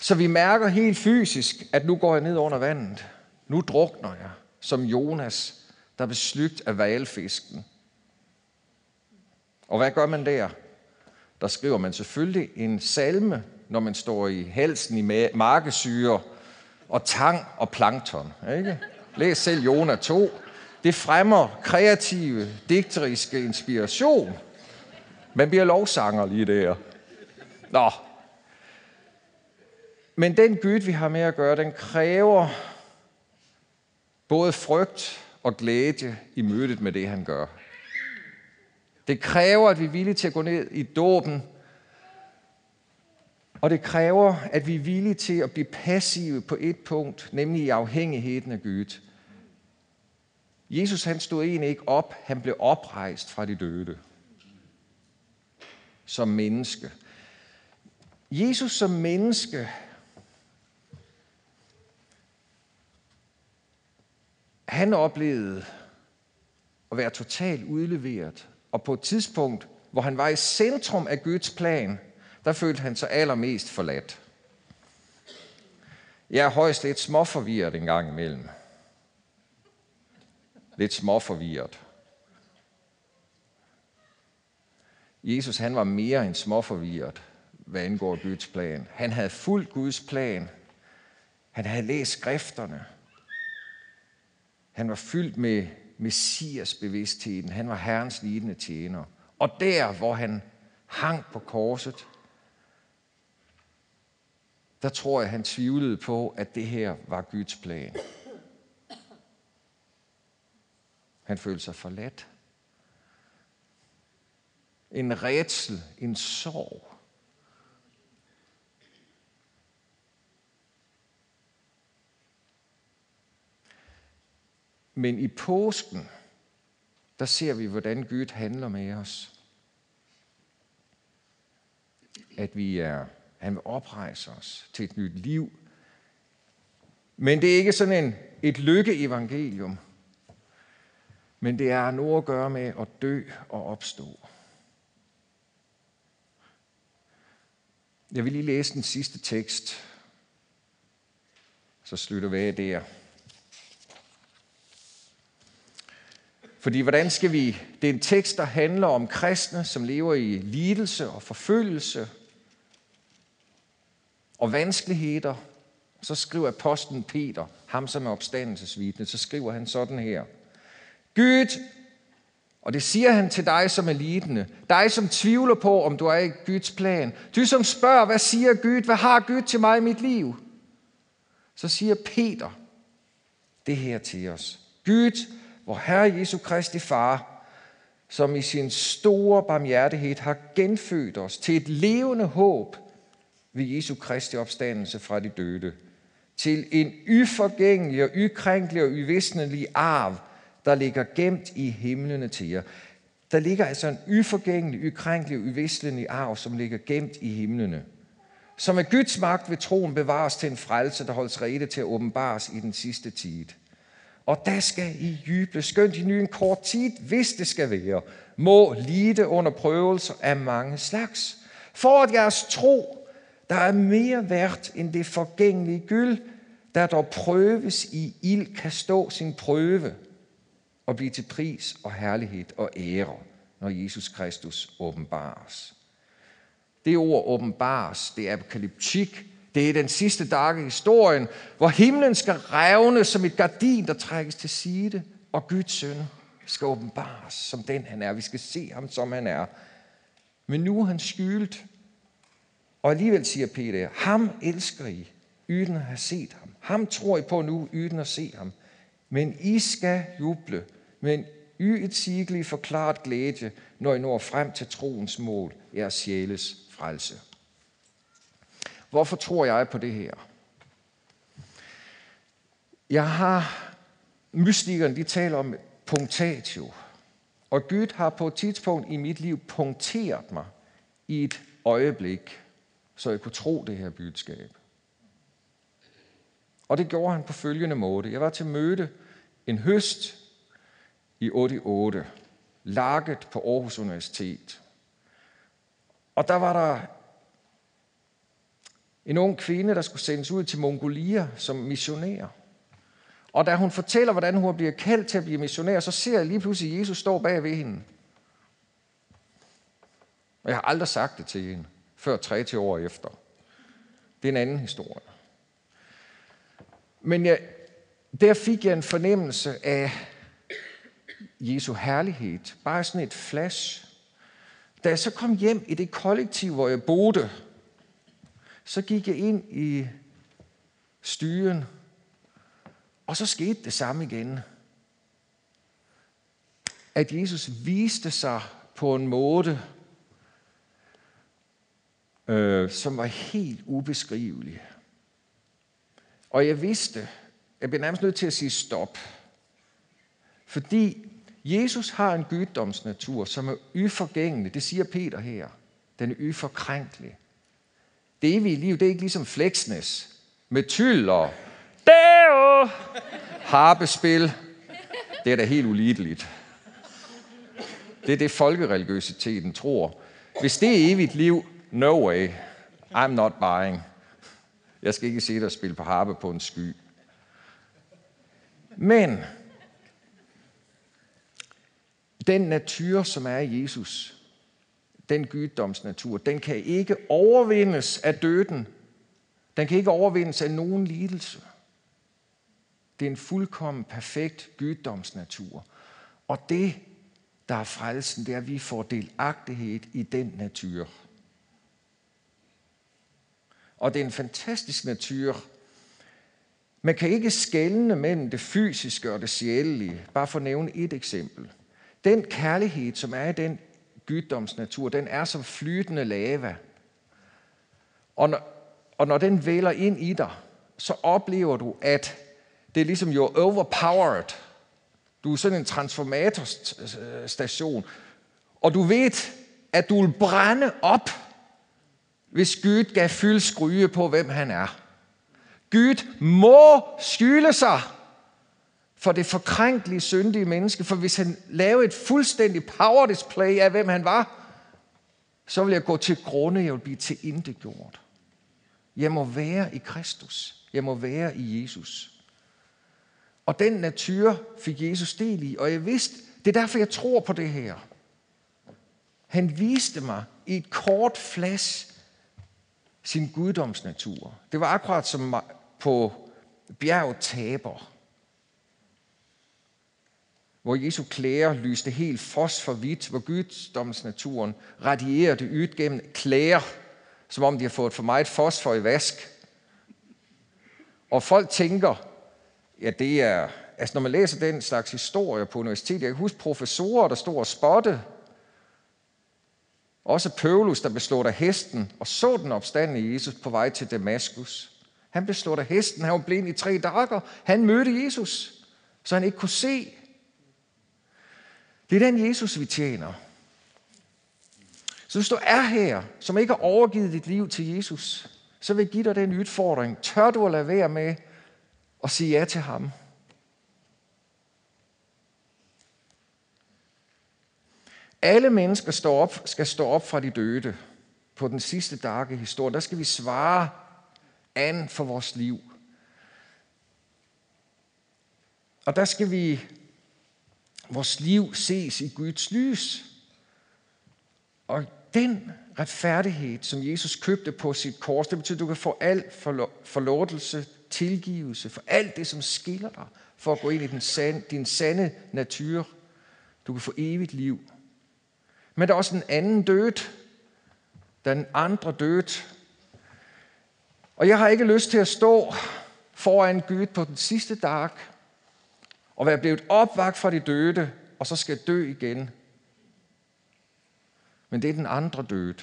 Så vi mærker helt fysisk, at nu går jeg ned under vandet. Nu drukner jeg, som Jonas, der blev slygt af valfisken. Og hvad gør man der? Der skriver man selvfølgelig en salme, når man står i halsen i markesyre og tang og plankton. Ikke? Læs selv Jona 2. Det fremmer kreative, digteriske inspiration. Man bliver lovsanger lige der. Nå. Men den Gud, vi har med at gøre, den kræver både frygt og glæde i mødet med det, han gør. Det kræver, at vi er villige til at gå ned i dåben, og det kræver, at vi er villige til at blive passive på et punkt, nemlig i afhængigheden af Gud. Jesus han stod egentlig ikke op, han blev oprejst fra de døde. Som menneske. Jesus som menneske, han oplevede at være totalt udleveret. Og på et tidspunkt, hvor han var i centrum af Guds plan, der følte han sig allermest forladt. Jeg er højst lidt småforvirret en gang imellem lidt småforvirret. Jesus han var mere end småforvirret, hvad angår Guds plan. Han havde fuldt Guds plan. Han havde læst skrifterne. Han var fyldt med Messias bevidstheden. Han var Herrens lidende tjener. Og der, hvor han hang på korset, der tror jeg, han tvivlede på, at det her var Guds plan. Han følte sig forladt. En rædsel, en sorg. Men i påsken, der ser vi, hvordan Gud handler med os. At vi er, han vil oprejse os til et nyt liv. Men det er ikke sådan en, et lykkeevangelium, evangelium men det er noget at gøre med at dø og opstå. Jeg vil lige læse den sidste tekst, så slutter vi af der. Fordi hvordan skal vi... Det er en tekst, der handler om kristne, som lever i lidelse og forfølgelse og vanskeligheder. Så skriver apostlen Peter, ham som er opstandelsesvidne, så skriver han sådan her – Gud, og det siger han til dig som er lidende, dig som tvivler på, om du er i Guds plan, du som spørger, hvad siger Gud, hvad har Gud til mig i mit liv? Så siger Peter det her til os. Gud, hvor Herre Jesu Kristi Far, som i sin store barmhjertighed har genfødt os til et levende håb ved Jesu Kristi opstandelse fra de døde, til en uforgængelig og ukrænkelig og uvisnelig arv, der ligger gemt i himlene til jer. Der ligger altså en uforgængelig, ukrænkelig, uvislende arv, som ligger gemt i himlene. Som er Guds magt ved troen bevares til en frelse, der holdes rede til at åbenbares i den sidste tid. Og der skal I juble, skønt i ny en kort tid, hvis det skal være, må lide under prøvelser af mange slags. For at jeres tro, der er mere værd end det forgængelige gyld, der dog prøves i ild, kan stå sin prøve og blive til pris og herlighed og ære, når Jesus Kristus åbenbares. Det ord åbenbares, det er apokalyptik, det er den sidste dag i historien, hvor himlen skal revne som et gardin, der trækkes til side, og Guds søn skal åbenbares som den han er. Vi skal se ham som han er. Men nu er han skyldt. Og alligevel siger Peter, ham elsker I, uden at have set ham. Ham tror I på nu, uden at se ham. Men I skal juble med en uetsigelig forklaret glæde, når I når frem til troens mål, jeres sjæles frelse. Hvorfor tror jeg på det her? Jeg har, mystikerne de taler om punktatio. Og Gud har på et tidspunkt i mit liv punkteret mig i et øjeblik, så jeg kunne tro det her budskab. Og det gjorde han på følgende måde. Jeg var til møde en høst i 88, lagget på Aarhus Universitet. Og der var der en ung kvinde, der skulle sendes ud til Mongolia som missionær. Og da hun fortæller, hvordan hun bliver kaldt til at blive missionær, så ser jeg lige pludselig, at Jesus står bag ved hende. Og jeg har aldrig sagt det til hende, før 30 år efter. Det er en anden historie. Men jeg, der fik jeg en fornemmelse af Jesu herlighed. Bare sådan et flash. Da jeg så kom hjem i det kollektiv, hvor jeg boede, så gik jeg ind i styren, og så skete det samme igen. At Jesus viste sig på en måde, øh, som var helt ubeskrivelig. Og jeg vidste, jeg bliver nærmest nødt til at sige stop. Fordi Jesus har en guddomsnatur, som er uforgængelig. Det siger Peter her. Den er yforkrænkelig. Det evige liv, det er ikke ligesom Flexness med tyld og deo, harpespil. Det er da helt ulideligt. Det er det, folkereligiøsiteten tror. Hvis det er evigt liv, no way. I'm not buying. Jeg skal ikke se dig spille på harpe på en sky. Men den natur, som er i Jesus, den guddomsnatur, den kan ikke overvindes af døden. Den kan ikke overvindes af nogen lidelse. Det er en fuldkommen perfekt guddomsnatur. Og det, der er frelsen, det er, at vi får delagtighed i den natur. Og det er en fantastisk natur. Man kan ikke skelne mellem det fysiske og det sjælelige. Bare for at nævne et eksempel. Den kærlighed, som er i den guddomsnatur, den er som flytende lava. Og når, og når den vælger ind i dig, så oplever du, at det er ligesom you're overpowered. Du er sådan en transformatorstation. Og du ved, at du vil brænde op, hvis Gud gav fyldt skryge på, hvem han er. Gud må skylde sig for det forkrænkelige, syndige menneske. For hvis han lavede et fuldstændig power display af, hvem han var, så vil jeg gå til grunde, jeg vil blive til intet gjort. Jeg må være i Kristus. Jeg må være i Jesus. Og den natur fik Jesus del i, og jeg vidste, det er derfor, jeg tror på det her. Han viste mig i et kort flash sin guddomsnatur. Det var akkurat som på bjerget Taber, hvor Jesu klæder lyste helt fosforhvidt, hvor guddomsnaturen radierede ydt gennem klæder, som om de har fået for meget fosfor i vask. Og folk tænker, ja det er, altså når man læser den slags historie på universitetet, jeg kan huske professorer, der stod og spotte, også Pøvlus, der blev af hesten og så den opstande Jesus på vej til Damaskus. Han blev slået af hesten, han var blind i tre dager. Han mødte Jesus, så han ikke kunne se. Det er den Jesus, vi tjener. Så hvis du er her, som ikke har overgivet dit liv til Jesus, så vil jeg give dig den udfordring. Tør du at lade være med at sige ja til ham? Alle mennesker står op, skal stå op fra de døde. på den sidste dag i historien, der skal vi svare an for vores liv. Og der skal vi, vores liv ses i Guds lys. Og den retfærdighed, som Jesus købte på sit kors, det betyder, at du kan få al forlåtelse, tilgivelse for alt det, som skiller dig, for at gå ind i den sande, din sande natur. Du kan få evigt liv. Men der er også en anden død. Den andre død. Og jeg har ikke lyst til at stå foran Gud på den sidste dag og være blevet opvagt fra de døde, og så skal dø igen. Men det er den andre død,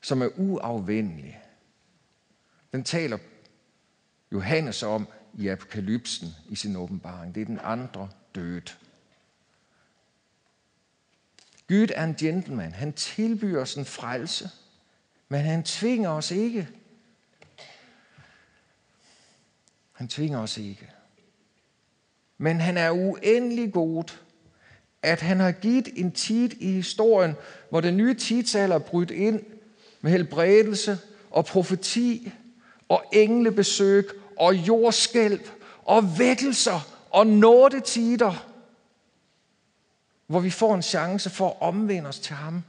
som er uafvendelig. Den taler Johannes om i apokalypsen i sin åbenbaring. Det er den andre død. Gud er en gentleman. Han tilbyder os en frelse, men han tvinger os ikke. Han tvinger os ikke. Men han er uendelig god, at han har givet en tid i historien, hvor den nye tidsalder er brudt ind med helbredelse og profeti og englebesøg og jordskælv og vækkelser og nådetider, hvor vi får en chance for at omvende os til ham.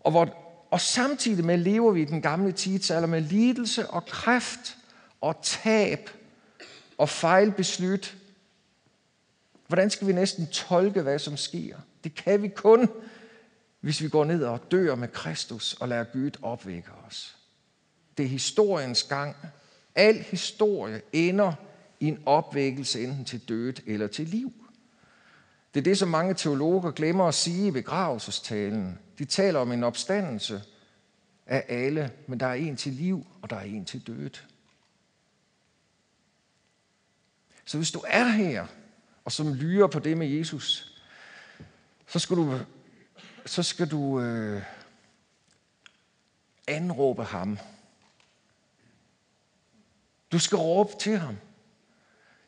Og, hvor, og samtidig med lever vi i den gamle tidsalder med lidelse og kræft og tab og fejlbeslut. Hvordan skal vi næsten tolke, hvad som sker? Det kan vi kun, hvis vi går ned og dør med Kristus og lader Gud opvække os. Det er historiens gang. Al historie ender i en opvækkelse enten til død eller til liv. Det er det, som mange teologer glemmer at sige i begravelsestalen. De taler om en opstandelse af alle, men der er en til liv, og der er en til død. Så hvis du er her, og som lyrer på det med Jesus, så skal du, så skal du øh, anråbe ham. Du skal råbe til ham.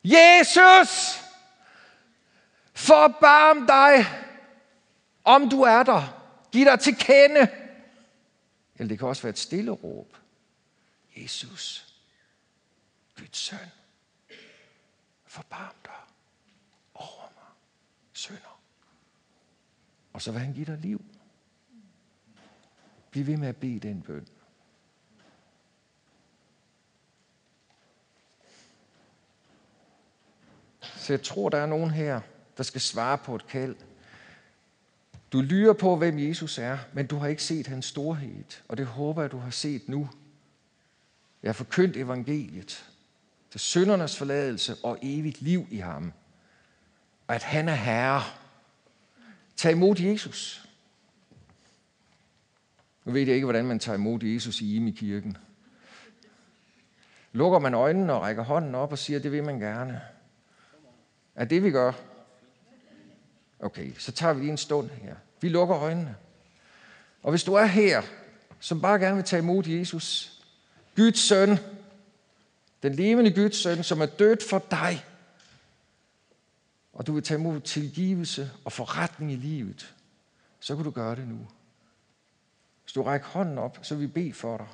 Jesus! Forbarm dig, om du er der. Giv dig til kende. Eller det kan også være et stille råb. Jesus, Guds søn, forbarm dig over mig, sønder. Og så vil han give dig liv. Bliv ved med at bede den bøn. Så jeg tror, der er nogen her, der skal svare på et kald. Du lyrer på, hvem Jesus er, men du har ikke set hans storhed, og det håber jeg, du har set nu. Jeg har forkyndt evangeliet til syndernes forladelse og evigt liv i ham. Og at han er herre. Tag imod Jesus. Nu ved jeg ikke, hvordan man tager imod Jesus i Imi kirken. Lukker man øjnene og rækker hånden op og siger, det vil man gerne. Er det, vi gør? Okay, så tager vi lige en stund her. Vi lukker øjnene. Og hvis du er her, som bare gerne vil tage imod Jesus, Guds søn, den levende Guds søn, som er død for dig, og du vil tage imod tilgivelse og forretning i livet, så kan du gøre det nu. Hvis du rækker hånden op, så vil vi bede for dig.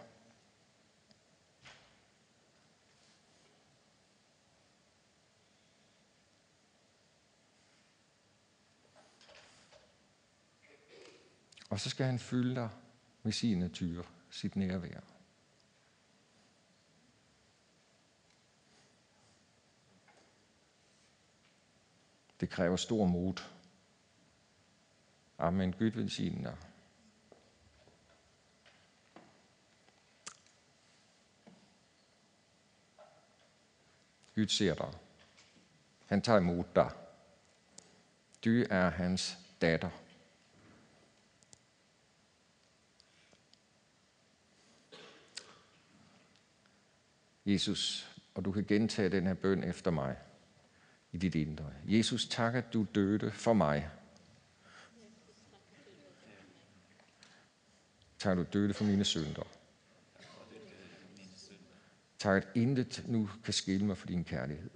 Og så skal han fylde dig med sin natur, sit nærvær. Det kræver stor mod. Amen. Gud velsigne dig. Gud ser dig. Han tager imod dig. Du er hans datter. Jesus, og du kan gentage den her bøn efter mig i dit indre. Jesus, tak, at du døde for mig. Tak, at du døde for mine synder. Tak, at intet nu kan skille mig for din kærlighed.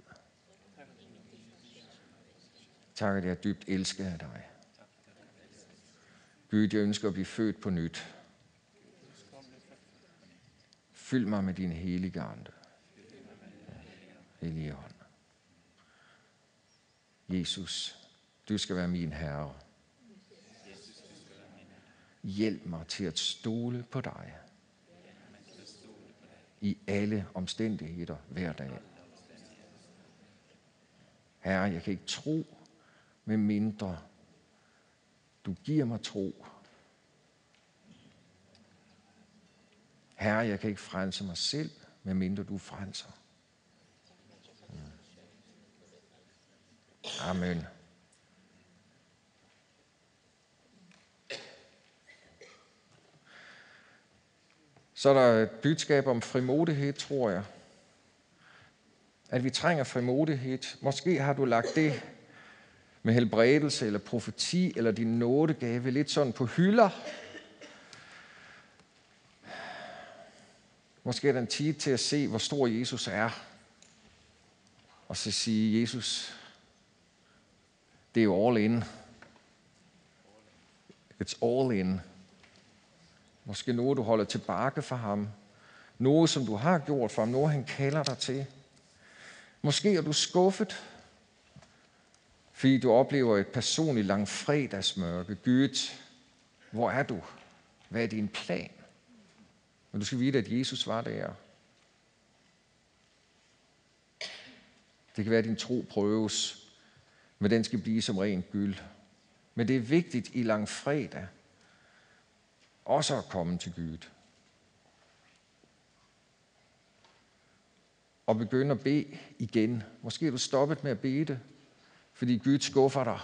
Tak, at jeg er dybt elsket af dig. Gud, jeg ønsker at blive født på nyt. Fyld mig med din helige ande. Hellige ånd. Jesus, du skal være min herre. Hjælp mig til at stole på dig i alle omstændigheder hver dag. Herre, jeg kan ikke tro, med mindre du giver mig tro. Herre, jeg kan ikke frelse mig selv, med mindre du frelser. Amen. Så er der et budskab om frimodighed, tror jeg. At vi trænger frimodighed. Måske har du lagt det med helbredelse eller profeti eller din nådegave lidt sådan på hylder. Måske er den tid til at se, hvor stor Jesus er. Og så sige, Jesus, det er jo all in. It's all in. Måske noget, du holder tilbage for ham. Noget, som du har gjort for ham. Noget, han kalder dig til. Måske er du skuffet, fordi du oplever et personligt langfredagsmørke. Gud, hvor er du? Hvad er din plan? Men du skal vide, at Jesus var der. Det kan være, at din tro prøves, men den skal blive som ren gyld. Men det er vigtigt i langfredag, også at komme til Gud. Og begynde at bede igen. Måske er du stoppet med at bede det, fordi Gud skuffer dig.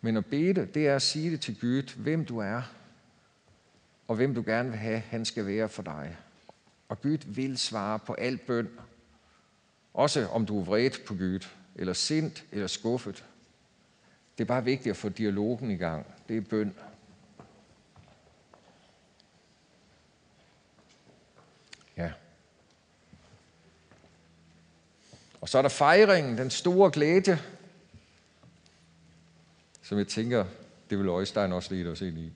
Men at bede, det er at sige det til Gud, hvem du er, og hvem du gerne vil have, han skal være for dig. Og Gud vil svare på al bøn, også om du er vredt på Gud, eller sint, eller skuffet. Det er bare vigtigt at få dialogen i gang. Det er bøn. Ja. Og så er der fejringen, den store glæde, som jeg tænker, det vil Øjstein også lede os ind i.